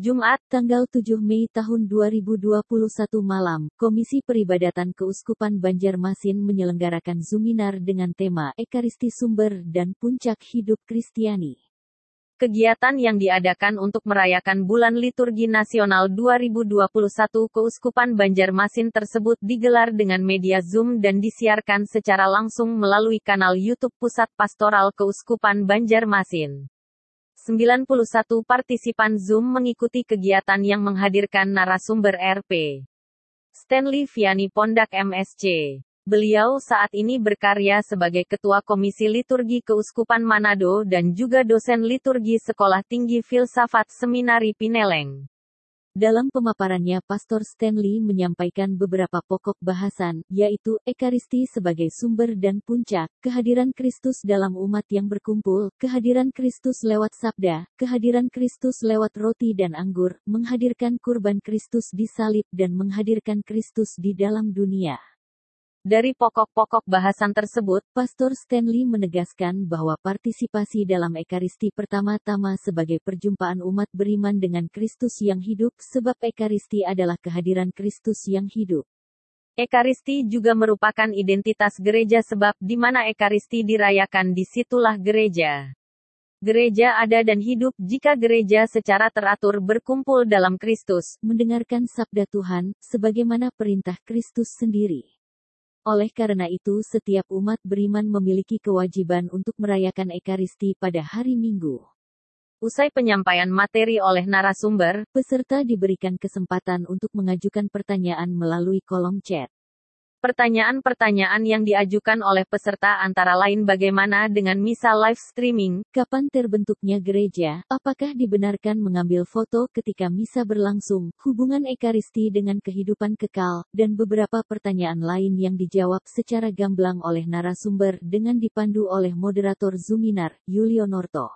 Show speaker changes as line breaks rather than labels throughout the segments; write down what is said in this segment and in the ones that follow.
Jumat, tanggal 7 Mei tahun 2021 malam, Komisi Peribadatan Keuskupan Banjarmasin menyelenggarakan Zuminar dengan tema Ekaristi Sumber dan Puncak Hidup Kristiani. Kegiatan yang diadakan untuk merayakan Bulan Liturgi Nasional 2021 Keuskupan Banjarmasin tersebut digelar dengan media Zoom dan disiarkan secara langsung melalui kanal YouTube Pusat Pastoral Keuskupan Banjarmasin. 91 partisipan Zoom mengikuti kegiatan yang menghadirkan narasumber RP. Stanley Viani Pondak MSC Beliau saat ini berkarya sebagai Ketua Komisi Liturgi Keuskupan Manado dan juga dosen liturgi Sekolah Tinggi Filsafat Seminari Pineleng. Dalam pemaparannya Pastor Stanley menyampaikan beberapa pokok bahasan, yaitu Ekaristi sebagai sumber dan puncak, kehadiran Kristus dalam umat yang berkumpul, kehadiran Kristus lewat sabda, kehadiran Kristus lewat roti dan anggur, menghadirkan kurban Kristus di salib dan menghadirkan Kristus di dalam dunia. Dari pokok-pokok bahasan tersebut, Pastor Stanley menegaskan bahwa partisipasi dalam Ekaristi pertama-tama sebagai perjumpaan umat beriman dengan Kristus yang hidup sebab Ekaristi adalah kehadiran Kristus yang hidup. Ekaristi juga merupakan identitas gereja sebab di mana Ekaristi dirayakan di situlah gereja. Gereja ada dan hidup jika gereja secara teratur berkumpul dalam Kristus, mendengarkan sabda Tuhan, sebagaimana perintah Kristus sendiri. Oleh karena itu setiap umat beriman memiliki kewajiban untuk merayakan Ekaristi pada hari Minggu. Usai penyampaian materi oleh narasumber, peserta diberikan kesempatan untuk mengajukan pertanyaan melalui kolom chat. Pertanyaan-pertanyaan yang diajukan oleh peserta antara lain bagaimana dengan misa live streaming, kapan terbentuknya gereja, apakah dibenarkan mengambil foto ketika misa berlangsung, hubungan ekaristi dengan kehidupan kekal, dan beberapa pertanyaan lain yang dijawab secara gamblang oleh narasumber dengan dipandu oleh moderator Zuminar, Yulio Norto.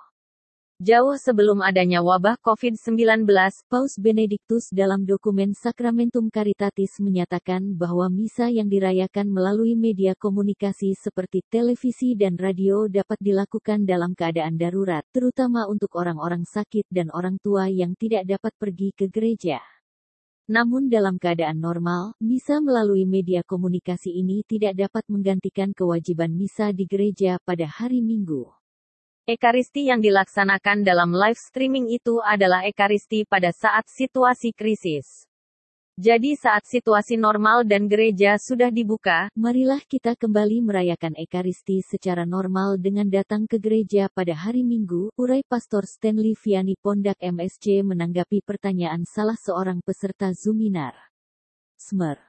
Jauh sebelum adanya wabah COVID-19, Paus Benediktus dalam dokumen Sacramentum Caritatis menyatakan bahwa misa yang dirayakan melalui media komunikasi seperti televisi dan radio dapat dilakukan dalam keadaan darurat, terutama untuk orang-orang sakit dan orang tua yang tidak dapat pergi ke gereja. Namun dalam keadaan normal, misa melalui media komunikasi ini tidak dapat menggantikan kewajiban misa di gereja pada hari Minggu. Ekaristi yang dilaksanakan dalam live streaming itu adalah ekaristi pada saat situasi krisis. Jadi saat situasi normal dan gereja sudah dibuka, marilah kita kembali merayakan Ekaristi secara normal dengan datang ke gereja pada hari Minggu, urai Pastor Stanley Viani Pondak MSC menanggapi pertanyaan salah seorang peserta Zuminar. Smer.